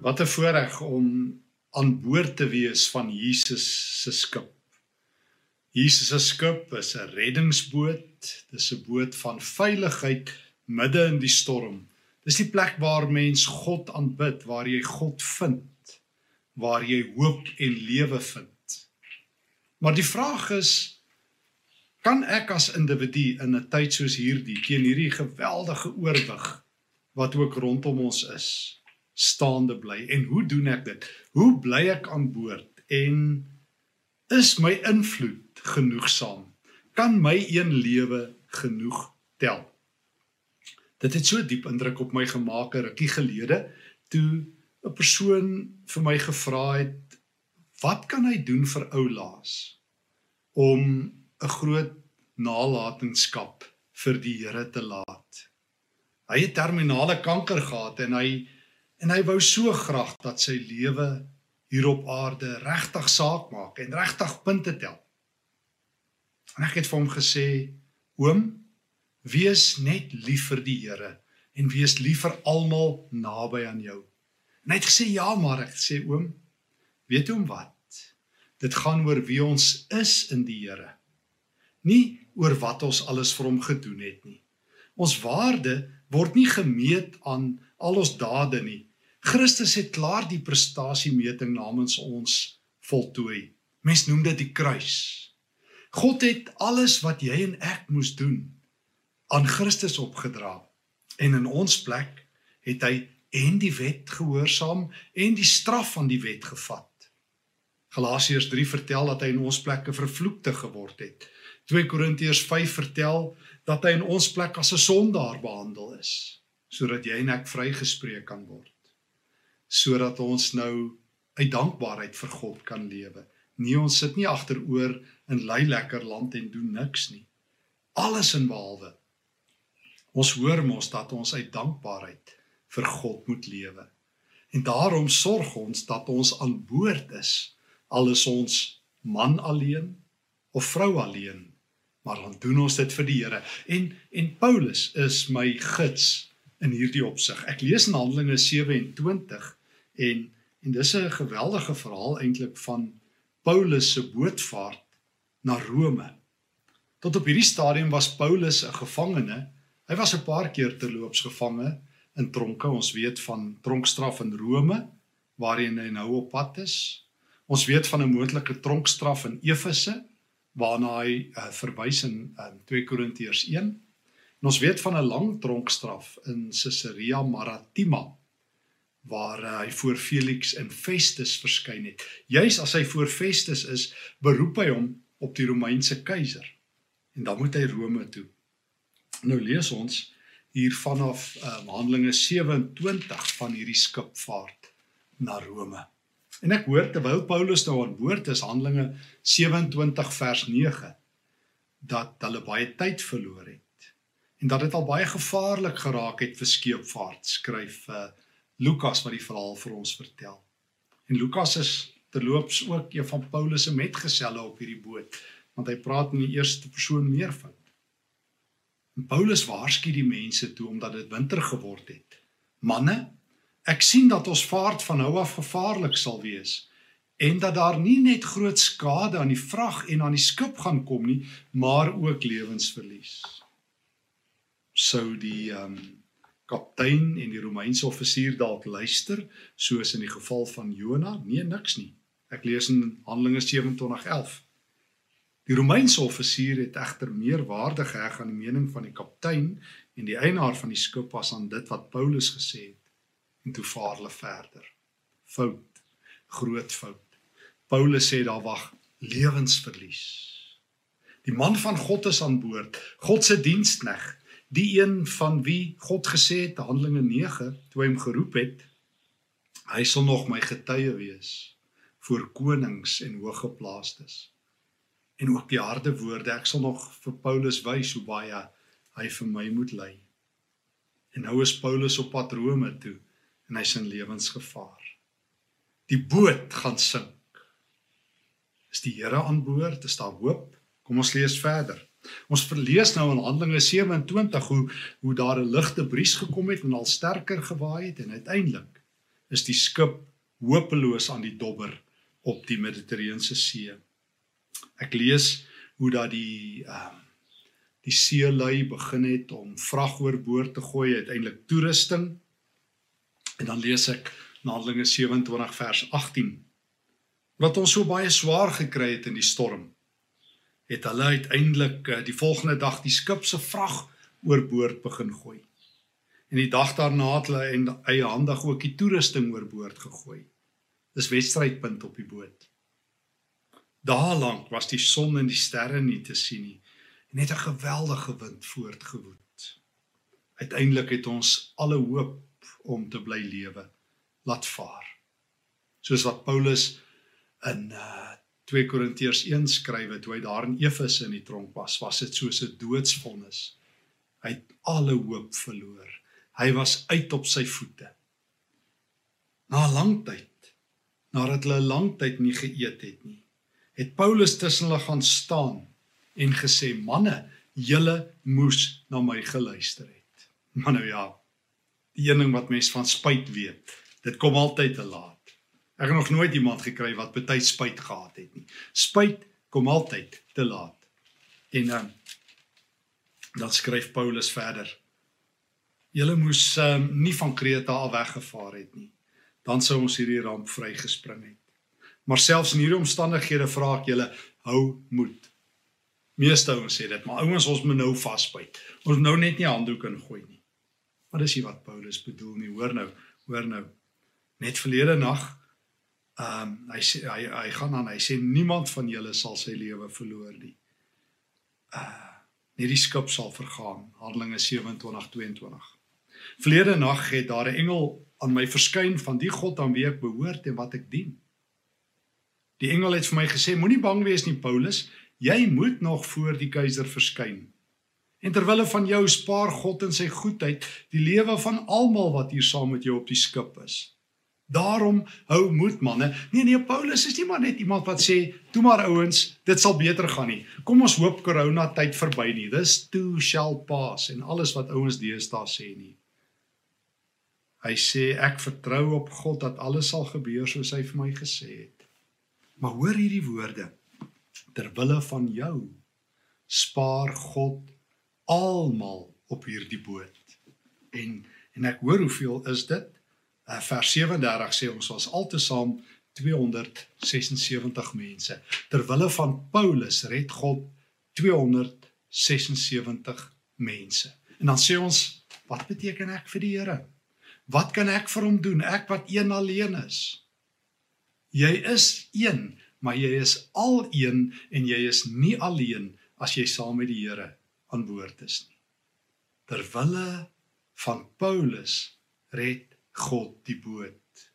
Wat 'n voorreg om aan boord te wees van Jesus se skip. Jesus se skip is 'n reddingsboot. Dis 'n boot van veiligheid midde in die storm. Dis die plek waar mens God aanbid, waar jy God vind, waar jy hoop en lewe vind. Maar die vraag is kan ek as individu in 'n tyd soos hierdie teen hierdie geweldige oorwig wat ook rondom ons is, staande bly. En hoe doen ek dit? Hoe bly ek aan boord? En is my invloed genoegsaam? Kan my een lewe genoeg tel? Dit het so diep indruk op my gemaak 'n rukkie gelede toe 'n persoon vir my gevra het wat kan hy doen vir oulaas om 'n groot nalatenskap vir die Here te laat. Hy het terminale kanker gehad en hy En hy wou so graag dat sy lewe hier op aarde regtig saak maak en regtig punte tel. En ek het vir hom gesê: "Oom, wees net lief vir die Here en wees lief vir almal naby aan jou." En hy het gesê: "Ja, maar ek sê oom, weet oom wat? Dit gaan oor wie ons is in die Here. Nie oor wat ons alles vir hom gedoen het nie. Ons waarde word nie gemeet aan al ons dade nie, Christus het klaar die prestasiemeting namens ons voltooi. Mens noem dit die kruis. God het alles wat jy en ek moes doen aan Christus opgedra. En in ons plek het hy en die wet gehoorsaam en die straf van die wet gevat. Galasiërs 3 vertel dat hy in ons plek 'n vervloekte geword het. 2 Korintiërs 5 vertel dat hy in ons plek as 'n sondaar behandel is sodat jy en ek vrygespreek kan word sodat ons nou uit dankbaarheid vir God kan lewe. Nee, ons sit nie agteroor in lui lekker land en doen niks nie. Alles in behalwe. Ons hoor mos dat ons uit dankbaarheid vir God moet lewe. En daarom sorg ons dat ons aan boord is al is ons man alleen of vrou alleen. Maar dan doen ons dit vir die Here. En en Paulus is my gids in hierdie opsig. Ek lees in Handelinge 27 En en dis 'n geweldige verhaal eintlik van Paulus se bootvaart na Rome. Tot op hierdie stadium was Paulus 'n gevangene. Hy was 'n paar keer terloops gevange in tronke. Ons weet van tronkstraf in Rome waarheen hy nou op pad is. Ons weet van 'n moontlike tronkstraf in Efese waarna hy uh, verwys in, in 2 Korintiërs 1. En ons weet van 'n lang tronkstraf in Caesarea Maritima waar uh, hy voor Felix en Festus verskyn het. Juis as hy voor Festus is, beroep hy hom op die Romeinse keiser. En dan moet hy Rome toe. Nou lees ons hier vanaf uh, Handelinge 27 van hierdie skipvaart na Rome. En ek hoor terwyl Paulus nou aan boord is Handelinge 27 vers 9 dat hulle baie tyd verloor het en dat dit al baie gevaarlik geraak het vir skeepvaart skryf uh, Lukas wat die verhaal vir ons vertel. En Lukas is terloops ook een van Paulus se metgeselle op hierdie boot, want hy praat in die eerste persoon meervoud. En Paulus waarsku die mense toe omdat dit winter geword het. Manne, ek sien dat ons vaart van nou af gevaarlik sal wees en dat daar nie net groot skade aan die vrag en aan die skip gaan kom nie, maar ook lewensverlies. Sou die ehm um, kaptein en die Romeinse offisier dalk luister soos in die geval van Jona? Nee, niks nie. Ek lees in Handelinge 27:11. Die Romeinse offisier het egter meer waarde geheg aan die mening van die kaptein en die eienaar van die skip as aan dit wat Paulus gesê het. En toe vaar hulle verder. Fout. Groot fout. Paulus sê daar wag lewensverlies. Die man van God is aan boord. God se diensknegt die een van wie God gesê het Handelinge 9 toe hy hom geroep het hy sal nog my getuie wees voor konings en hooggeplaastes en ook die harde woorde. Ek sal nog vir Paulus wys hoe baie hy vir my moet ly. En nou is Paulus op pad Rome toe en hy sien lewensgevaar. Die boot gaan sink. Is die Here aan boord? Is daar hoop? Kom ons lees verder Ons verlees nou in Handelinge 27 hoe hoe daar 'n ligte bries gekom het en al sterker gewaai het en uiteindelik is die skip hopeloos aan die dobber op die Middellandse See. Ek lees hoe dat die ehm uh, die seelui begin het om vrag oorboord te gooi, uiteindelik toerusting. En dan lees ek Handelinge 27 vers 18 wat ons so baie swaar gekry het in die storm. Het hulle uiteindelik uh, die volgende dag die skip se vrag oorboord begin gooi. En die dag daarna het hulle en eie handig ook die toerusting oorboord gegooi. Dis wedstrydpunt op die boot. Daar lank was die son en die sterre nie te sien nie. Net 'n geweldige wind voortgewoed. Uiteindelik het ons alle hoop om te bly lewe laat vaar. Soos wat Paulus in uh 2 Korintiërs 1 skryf toe hy daar in Efese in die tronk was, was dit soos 'n doodsvonnis. Hy het alle hoop verloor. Hy was uit op sy voete. Na 'n lang tyd, nadat hulle 'n lang tyd nie geëet het nie, het Paulus tussen hulle gaan staan en gesê: "Manne, julle moes na my geluister het." Maar nou ja, die een ding wat mense van spyt weet, dit kom altyd te laat. Ek het nog nooit iemand gekry wat baie spyt gehad het nie. Spyt kom altyd te laat. En dan um, dan skryf Paulus verder. Julle moes um, nie van Kreta af weggevaar het nie. Dan sou ons hierdie ramp vrygespring het. Maar selfs in hierdie omstandighede vra ek julle hou moed. Meeste ouens sê dit, maar ouens ons moet nou vasbyt. Ons nou net nie handdoek ingooi nie. Maar dis nie wat Paulus bedoel nie. Hoor nou, hoor nou. Net verlede nag ehm um, hy sê hy hy gaan aan hy sê niemand van julle sal sy lewe verloor nie. Uh net die skip sal vergaan. Handelinge 27:22. Verlede nag het daar 'n engel aan my verskyn van die God aan wie ek behoort en wat ek dien. Die engel het vir my gesê: Moenie bang wees nie, Paulus. Jy moet nog voor die keiser verskyn. En terwille van jou spaar God in sy goedheid die lewe van almal wat hier saam met jou op die skip is. Daarom hou moed manne. Nee nee, Paulus is nie maar net iemand wat sê, "Toe maar ouens, dit sal beter gaan nie. Kom ons hoop corona tyd verby nie. This too shall pass." En alles wat ouens deesdae sê nie. Hy sê, "Ek vertrou op God dat alles sal gebeur soos hy vir my gesê het." Maar hoor hierdie woorde. Ter wille van jou spaar God almal op hierdie boot. En en ek hoor hoeveel is dit? Uh, vers 37 sê ons was altesaam 276 mense. Ter wille van Paulus red God 276 mense. En dan sê ons, wat beteken ek vir die Here? Wat kan ek vir hom doen? Ek wat een alleen is. Jy is een, maar jy is al een en jy is nie alleen as jy saam met die Here aan boord is nie. Terwille van Paulus red God die boot.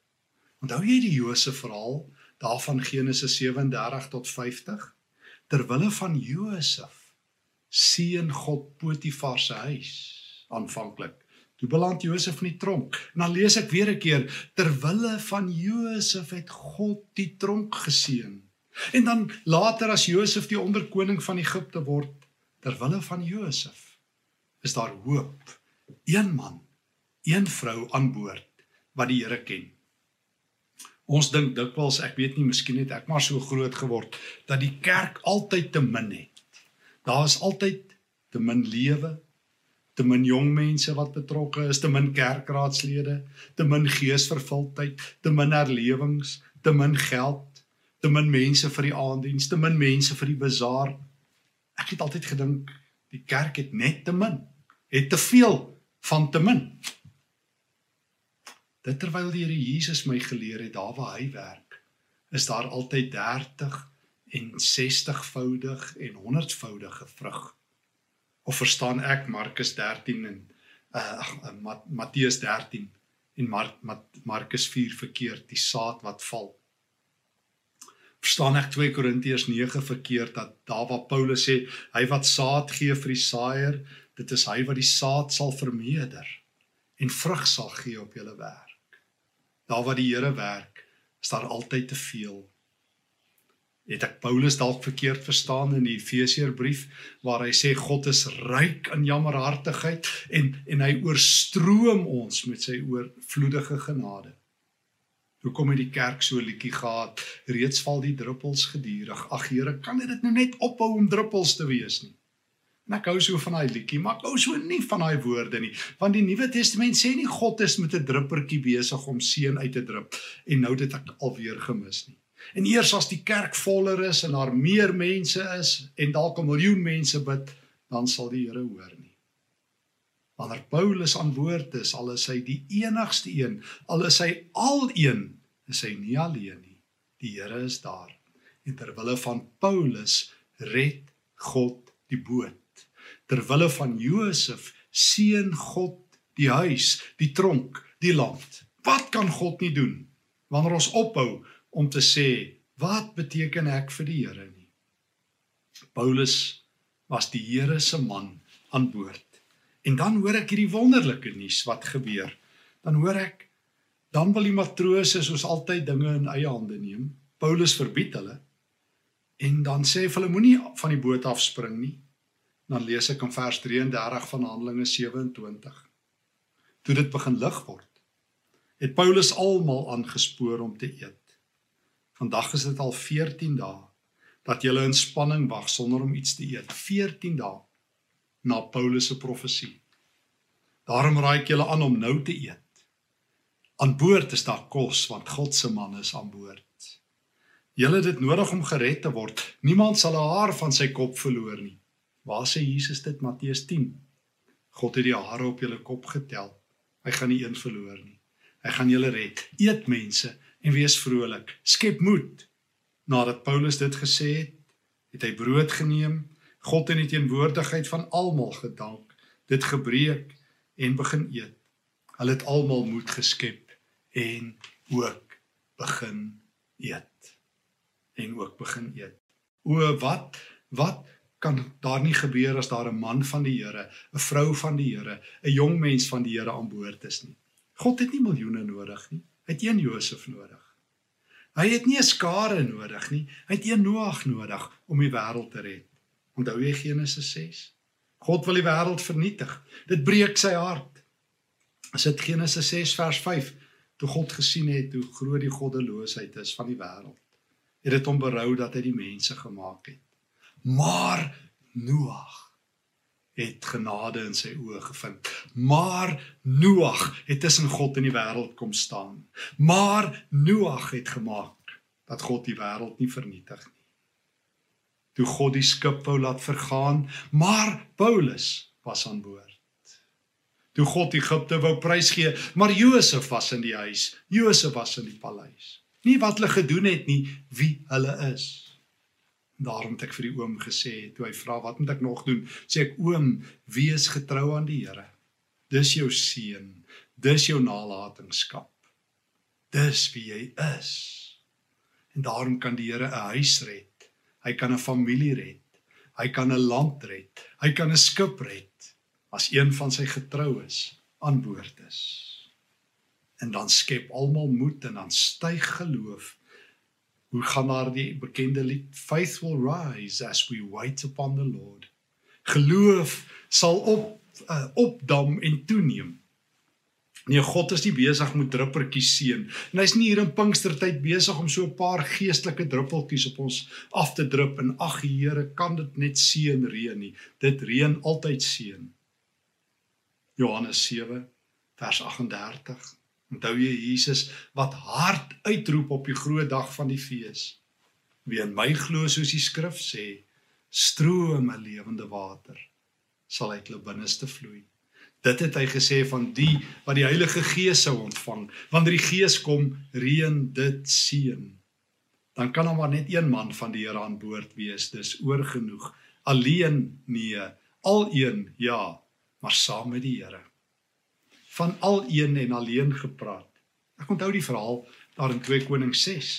Onthou jy die Josef verhaal daarvan Genesis 37 tot 50? Terwille van Josef seën God Potifar se huis aanvanklik Toe beland Josef in die tronk. En dan lees ek weer 'n keer terwille van Josef het God die tronk geseën. En dan later as Josef die onderkoning van Egipte word, terwille van Josef is daar hoop. Een man, een vrou aan boord wat die Here ken. Ons dink dikwels, ek weet nie, miskien het ek maar so groot geword dat die kerk altyd te min het. Daar is altyd te min lewe, te min jong mense wat betrokke is, te min kerkraadslede, te min geesvervuldheid, te min herlewings, te min geld, te min mense vir die aanddiens, te min mense vir die bazaar. Ek het altyd gedink die kerk het net te min, het te veel van te min. Dit terwyl die Here Jesus my geleer het daar waar hy werk, is daar altyd 30 en 60voudig en 100voudige vrug. Of verstaan ek Markus 13 en uh ag uh, Matteus 13 en Mark Markus 4 verkeerd die saad wat val? Verstaan ek 2 Korintiërs 9 verkeerd dat daar waar Paulus sê hy wat saad gee vir die saaier dit is hy wat die saad sal vermeerder en vrug sal gee op julle werk daar waar die Here werk is daar altyd te veel het ek Paulus dalk verkeerd verstaan in die Efesiërbrief waar hy sê God is ryk in jammerhartigheid en en hy oorstroom ons met sy oorvloedige genade. Hoekom het die kerk so liedjie gehad? Reeds val die druppels gedurig. Ag Here, kan dit nou net ophou om druppels te wees nie? En ek hou so van daai liedjie, maar ek hou so nie van daai woorde nie, want die Nuwe Testament sê nie God is met 'n druppertjie besig om seën uit te drup en nou dit ek alweer gemis nie. En eers as die kerk voller is en daar meer mense is en dalk 'n miljoen mense bid, dan sal die Here hoor nie. Wanneer Paulus aan woord is, al is hy die enigste een, al is hy al een, is hy nie alleen nie. Die Here is daar. En ter wille van Paulus red God die boot. Ter wille van Josef seën God die huis, die tronk, die land. Wat kan God nie doen wanneer ons ophou om te sê wat beteken ek vir die Here nie? Paulus was die Here se man aan boord. En dan hoor ek hierdie wonderlike nuus wat gebeur. Dan hoor ek dan wil die matrose soos altyd dinge in eie hande neem. Paulus verbied hulle. En dan sê hy vir hulle moenie van die boot afspring nie. Dan lees ek in vers 33 van Handelinge 27. Toe dit begin lig word, het Paulus almal aangespoor om te eet. Vandag is dit al 14 dae dat julle in spanning wag sonder om iets te eet. 14 dae na Paulus se profesie. Daarom raai ek julle aan om nou te eet. Aan boord is daar kos want God se man is aan boord. Julle het dit nodig om gered te word. Niemand sal 'n haar van sy kop verloor nie. Waar sê Jesus dit Matteus 10? God het die hare op julle kop getel. Hy gaan nie een verloor nie. Hy gaan julle red. Eet mense en wees vrolik. Skep moed. Nadat Paulus dit gesê het, het hy brood geneem, God in die teenwoordigheid van almal gedank, dit gebreek en begin eet. Hulle het almal moed geskep en ook begin eet. En ook begin eet. O wat wat kan daar nie gebeur as daar 'n man van die Here, 'n vrou van die Here, 'n jong mens van die Here aan boord is nie. God het nie miljoene nodig nie. Hy het een Josef nodig. Hy het nie 'n skare nodig nie. Hy het een Noag nodig om die wêreld te red. Onthou jy Genesis 6? God wil die wêreld vernietig. Dit breek sy hart. As dit Genesis 6 vers 5, toe God gesien het hoe groot die goddeloosheid is van die wêreld, het dit hom berou dat hy die mense gemaak het. Maar Noag het genade in sy oë gevind. Maar Noag het tussen God en die wêreld kom staan. Maar Noag het gemaak dat God die wêreld nie vernietig nie toe God die skip wou laat vergaan, maar Paulus was aan boord. Toe God Egipte wou prysgee, maar Josef was in die huis. Josef was in die paleis. Nie wat hulle gedoen het nie, wie hulle is. Daarom het ek vir die oom gesê, toe hy vra wat moet ek nog doen, sê ek oom, wees getrou aan die Here. Dis jou seën, dis jou nalatenskap. Dis wie jy is. En daarom kan die Here 'n huis red Hy kan 'n familie red. Hy kan 'n land red. Hy kan 'n skip red as een van sy getroues aan boord is. En dan skep almal moed en dan styg geloof. Hoe gaan daar die bekende lied Faith will rise as we wait upon the Lord. Geloof sal op uh, opdam en toeneem Nee, God is nie besig met druppeltjies seën. En hy's nie hier in Pinkstertyd besig om so 'n paar geestelike druppeltjies op ons af te drup en ag Here, kan dit net seën reën nie. Dit reën altyd seën. Johannes 7 vers 38. Onthou jy Jesus wat hard uitroep op die groot dag van die fees? Wie in my glo soos die skrif sê, strome lewende water sal uit hulle binneste vloei. Dit het hy gesê van die wat die Heilige Gees sou ontvang. Wanneer die Gees kom, reën dit seën. Dan kan hom maar net een man van die Here aan boord wees. Dis oorgenoeg. Alleen nee, al een ja, maar saam met die Here. Van al een en alleen gepraat. Ek onthou die verhaal daar in 2 Konings 6.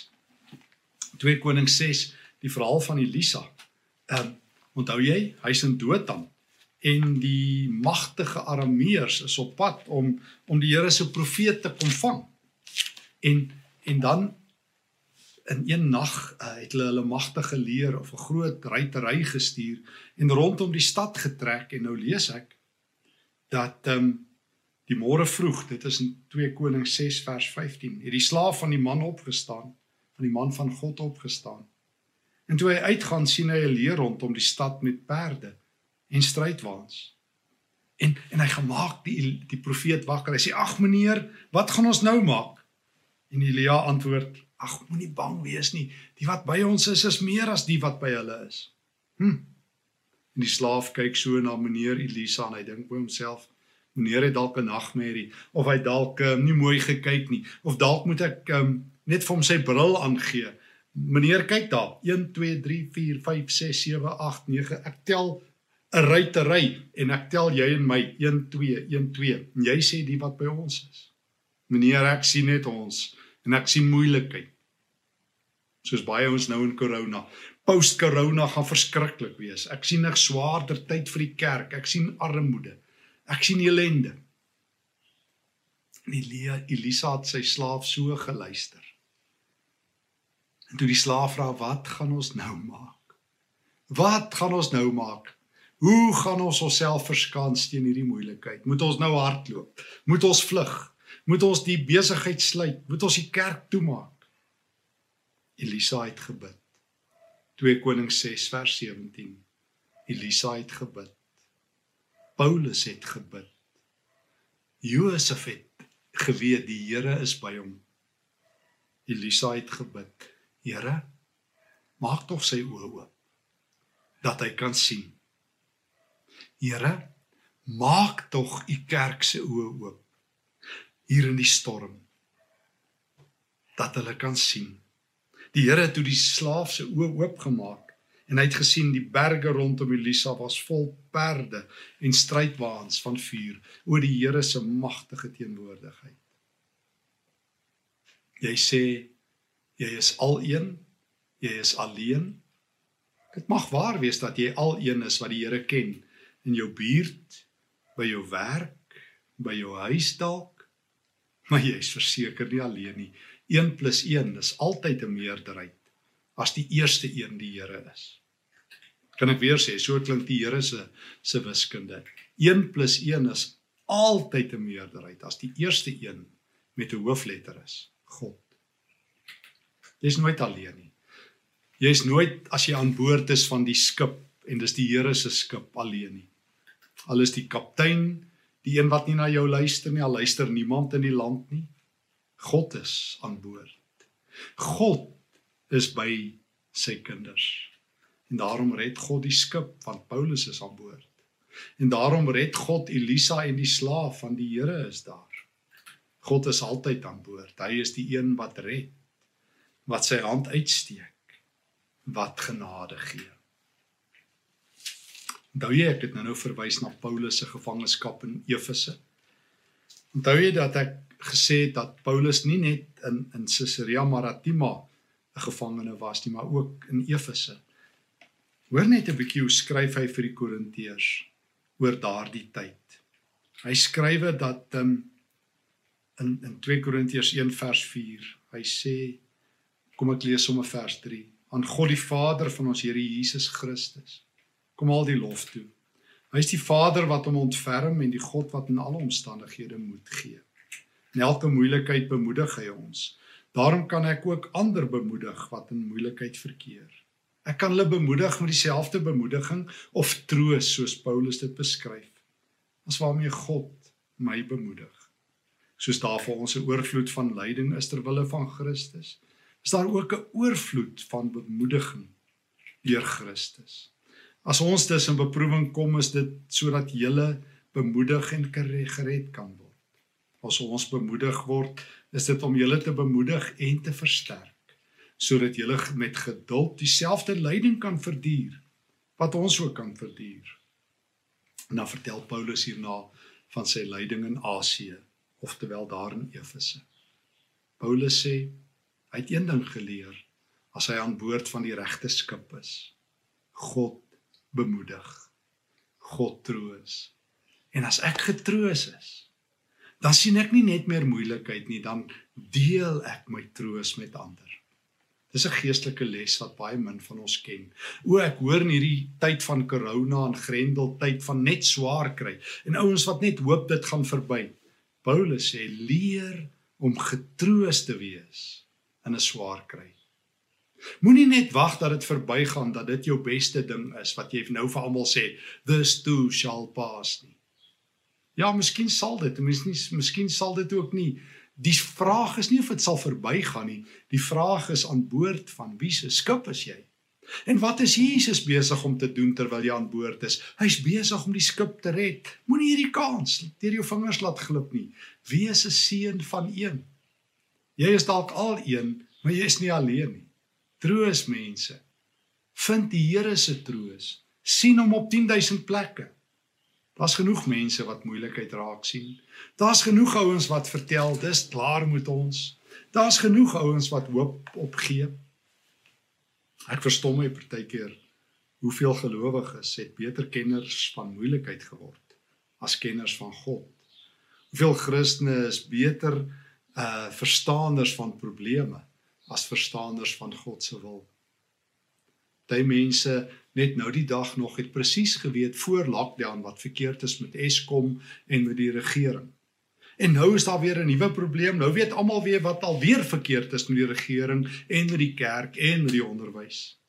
2 Konings 6, die verhaal van Elisa. Ehm um, onthou jy, hy's in Dothan en die magtige arameërs is op pad om om die Here se profeet te kom vang. En en dan in een nag uh, het hulle hulle magtige leer of 'n groot ruitery gestuur en rondom die stad getrek en nou lees ek dat ehm um, Die môre vroeg, dit is in 2 Konings 6 vers 15, het die slaaf van die man opgestaan, van die man van God opgestaan. En toe hy uitgaan, sien hy 'n leer rondom die stad met perde en strydwaans. En en hy gemaak die die profeet wakker. Hy sê: "Ag meneer, wat gaan ons nou maak?" En Elia antwoord: "Ag, moenie bang wees nie. Die wat by ons is, is meer as die wat by hulle is." Hm. En die slaaf kyk so na meneer Elisa en hy dink by homself: "Meneer het dalk 'n nagmerrie of hy dalk um, nie mooi gekyk nie of dalk moet ek um, net vir hom sy bril aangee." Meneer kyk daar 1 2 3 4 5 6 7 8 9 ek tel 'n ry te ry en ek tel jy en my 1 2 1 2 en jy sê die wat by ons is. Meneer ek sien net ons en ek sien moeilikheid. Soos baie ons nou in corona. Post corona gaan verskriklik wees. Ek sien 'n swaarder tyd vir die kerk. Ek sien armoede. Ek sien ellende. En Elia Elisa het sy slaaf so geluister. En toe die slaaf vra wat gaan ons nou maak? Wat gaan ons nou maak? Hoe gaan ons onsself verskans teen hierdie moeilikheid? Moet ons nou hardloop? Moet ons vlug? Moet ons die besigheid sluit? Moet ons die kerk toemaak? Elisa het gebid. 2 Konings 6 vers 17. Elisa het gebid. Paulus het gebid. Josef het geweet die Here is by hom. Elisa het gebid. Here, maak tog sy oë oop dat hy kan sien. Here, maak tog u kerk se oë oop hier in die storm dat hulle kan sien. Die Here het toe die slaaf se oë oopgemaak en hy het gesien die berge rondom Elisa was vol perde en strydwaans van vuur oor die Here se magtige teenwoordigheid. Jy sê jy is al een, jy is alleen. Dit mag waar wees dat jy al een is wat die Here ken in jou buurt, by jou werk, by jou huis dalk. Maar jy is verseker nie alleen nie. 1 + 1 is altyd 'n meerderheid as die eerste een die Here is. Kan ek weer sê, so klink die Here se se wiskunde. 1 + 1 is altyd 'n meerderheid as die eerste een met 'n hoofletter is, God. Jy's nooit alleen nie. Jy's nooit as jy aan boord is van die skip en dis die Here se skip alleen nie. Al is die kaptein die een wat nie na jou luister nie, al luister niemand in die land nie. God is aan boord. God is by sy kinders. En daarom red God die skip want Paulus is aan boord. En daarom red God Elisa en die slaaf van die Here is daar. God is altyd aan boord. Hy is die een wat red. Wat sy hand uitsteek. Wat genade gee. Onthou jy ek het nou nou verwys na Paulus se gevangenskap in Efese. Onthou jy dat ek gesê het dat Paulus nie net in in Caesarea Maritima 'n gevangene was nie, maar ook in Efese. Hoor net 'n bietjie hoe skryf hy vir die Korintiërs oor daardie tyd. Hy skrywe dat um, in in 2 Korintiërs 1 vers 4, hy sê kom ek lees sommer vers 3 aan God die Vader van ons Here Jesus Christus kom al die lof toe. Hy is die Vader wat hom ontferm en die God wat in alle omstandighede moed gee. In elke moeilikheid bemoedig hy ons. Daarom kan ek ook ander bemoedig wat in moeilikheid verkeer. Ek kan hulle bemoedig met dieselfde bemoediging of troos soos Paulus dit beskryf. As waarmee God my bemoedig. Soos daar vir ons 'n oorvloed van lyding is ter wille van Christus, is daar ook 'n oorvloed van bemoediging deur Christus. As ons dus in beproewing kom, is dit sodat jy bemoedig en gered kan word. As ons bemoedig word, is dit om julle te bemoedig en te versterk sodat julle met geduld dieselfde lyding kan verduur wat ons ook kan verduur. En dan vertel Paulus hierna van sy lyding in Asië, oftewel daar in Efese. Paulus sê hy het een ding geleer as hy aan boord van die regte skip is. God bemoedig. God troos. En as ek getroos is, dan sien ek nie net meer moeilikheid nie, dan deel ek my troos met ander. Dis 'n geestelike les wat baie min van ons ken. O, ek hoor in hierdie tyd van corona en grendel tyd van net swaar kry en ouens wat net hoop dit gaan verby. Paulus sê leer om getroos te wees in 'n swaar kry. Moenie net wag dat dit verbygaan dat dit jou beste ding is wat jy nou vir almal sê this too shall pass nie. Ja, miskien sal dit, miskien miskien sal dit ook nie. Die vraag is nie of dit sal verbygaan nie. Die vraag is aan boord van wie se skip is jy? En wat is Jesus besig om te doen terwyl jy aan boord is? Hy's besig om die skip te red. Moenie hierdie kans deur jou vingers laat glip nie. Wees 'n seun van een. Jy is dalk al een, maar jy is nie alleen nie. Troos mense. Vind die Here se troos. sien hom op 10000 plekke. Daar's genoeg mense wat moeilikheid raak sien. Daar's genoeg ouens wat vertel dis klaar met ons. Daar's genoeg ouens wat hoop opgee. Ek verstom my partykeer hoeveel gelowiges het beter kenners van moeilikheid geword as kenners van God. Hoeveel Christene is beter uh verstaanders van probleme as verstaanders van God se wil. Daai mense net nou die dag nog het presies geweet voor lockdown wat verkeerd is met Eskom en met die regering. En nou is daar weer 'n nuwe probleem. Nou weet almal weer wat alweer verkeerd is met die regering en met die kerk en met die onderwys.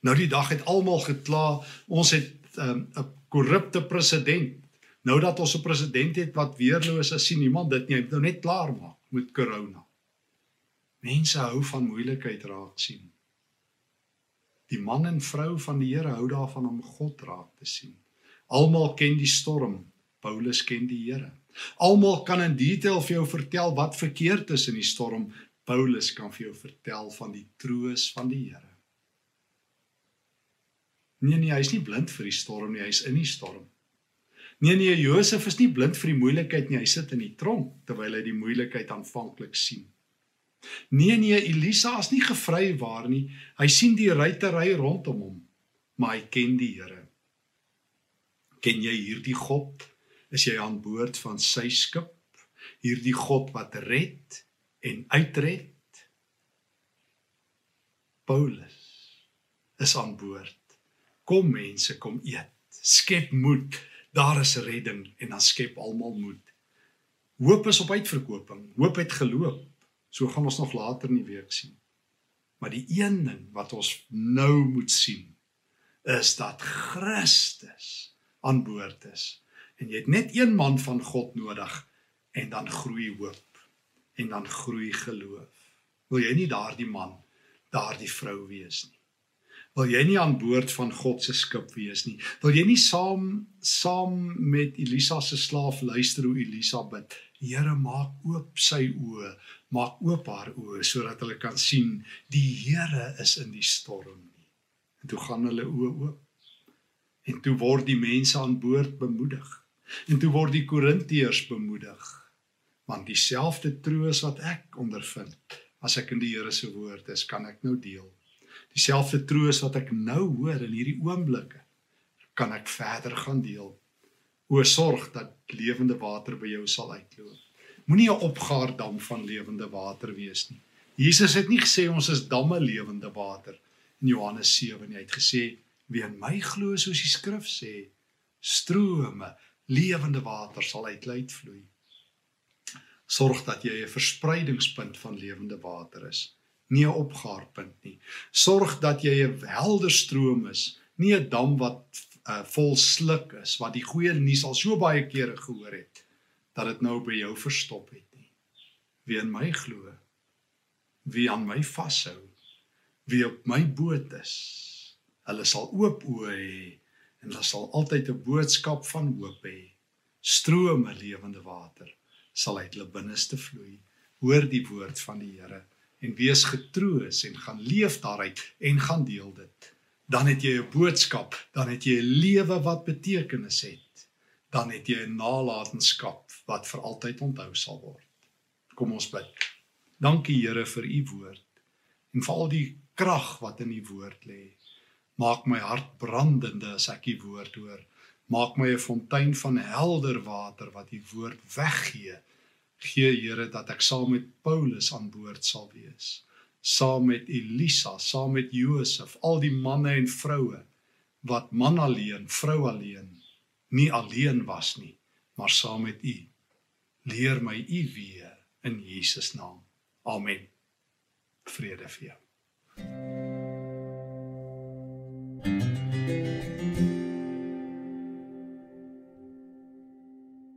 Nou die dag het almal gekla, ons het ehm, 'n um, korrupte president. Nou dat ons 'n president het wat weerloos is, sien niemand dit nie. Hy moet nou net klaar maak met corona. Mense hou van moeilikheid raak sien. Die man en vrou van die Here hou daarvan om God raak te sien. Almal ken die storm. Paulus ken die Here. Almal kan in detail vir jou vertel wat verkeerd is in die storm. Paulus kan vir jou vertel van die troos van die Here. Nee nee, hy's nie blind vir die storm nie, hy's in die storm. Nee nee, Josef is nie blind vir die moeilikheid nie, hy sit in die tronk terwyl hy die moeilikheid aanvanklik sien. Nee nee, Elisa is nie gevry waar nie. Hy sien die ruitery rondom hom, maar hy ken die Here. Ken jy hierdie God? is jy aan boord van sy skip, hierdie God wat red en uitred. Paulus is aan boord. Kom mense, kom eet. Skep moed. Daar is redding en dan skep almal moed. Hoop is op uitverkoping. Hoop het geloop. So gaan ons nog later in die week sien. Maar die een ding wat ons nou moet sien is dat Christus aan boord is en jy het net een man van God nodig en dan groei hoop en dan groei geloof. Wil jy nie daardie man, daardie vrou wees nie? Wil jy nie aan boord van God se skip wees nie? Wil jy nie saam saam met Elisa se slaaf luister hoe Elisa bid? Here, maak oop sy oë, maak oop haar oë sodat hulle kan sien die Here is in die storm nie. En toe gaan hulle oë oop. En toe word die mense aan boord bemoedig. En toe word die Korintiërs bemoedig. Want dieselfde troos wat ek ondervind as ek in die Here se woord is, kan ek nou deel. Dieselfde troos wat ek nou hoor in hierdie oomblikke, kan ek verder gaan deel. O sorg dat lewende water by jou sal uitloop. Moenie 'n opgaardam van lewende water wees nie. Jesus het nie gesê ons is damme lewende water in Johannes 7 nie. Hy het gesê wie in my glo soos die skrif sê, strome lewende water sal uit lê vloei. Sorg dat jy 'n verspreidingspunt van lewende water is, nie 'n opgaarpunt nie. Sorg dat jy 'n helder stroom is, nie 'n dam wat uh, vol sluk is wat die goeie nuus al so baie kere gehoor het dat dit nou by jou verstop het nie. Wie in my glo, wie aan my vashou, wie op my boot is, hulle sal oop oë hê en daar sal altyd 'n boodskap van hoop hê. Strome lewende water sal uit hulle binneste vloei. Hoor die woord van die Here en wees getroos en gaan leef daaruit en gaan deel dit. Dan het jy 'n boodskap, dan het jy 'n lewe wat betekenis het. Dan het jy 'n nalatenskap wat vir altyd onthou sal word. Kom ons bid. Dankie Here vir u woord en vir al die krag wat in u woord lê. Maak my hart brandende as ek u woord hoor. Maak my 'n fontein van helder water wat u woord weggee. Gee Here dat ek saam met Paulus aan boord sal wees. Saam met Elisa, saam met Josef, al die manne en vroue wat man alleen, vrou alleen, nie alleen was nie, maar saam met u Leer my U weer in Jesus naam. Amen. Vrede vir jou.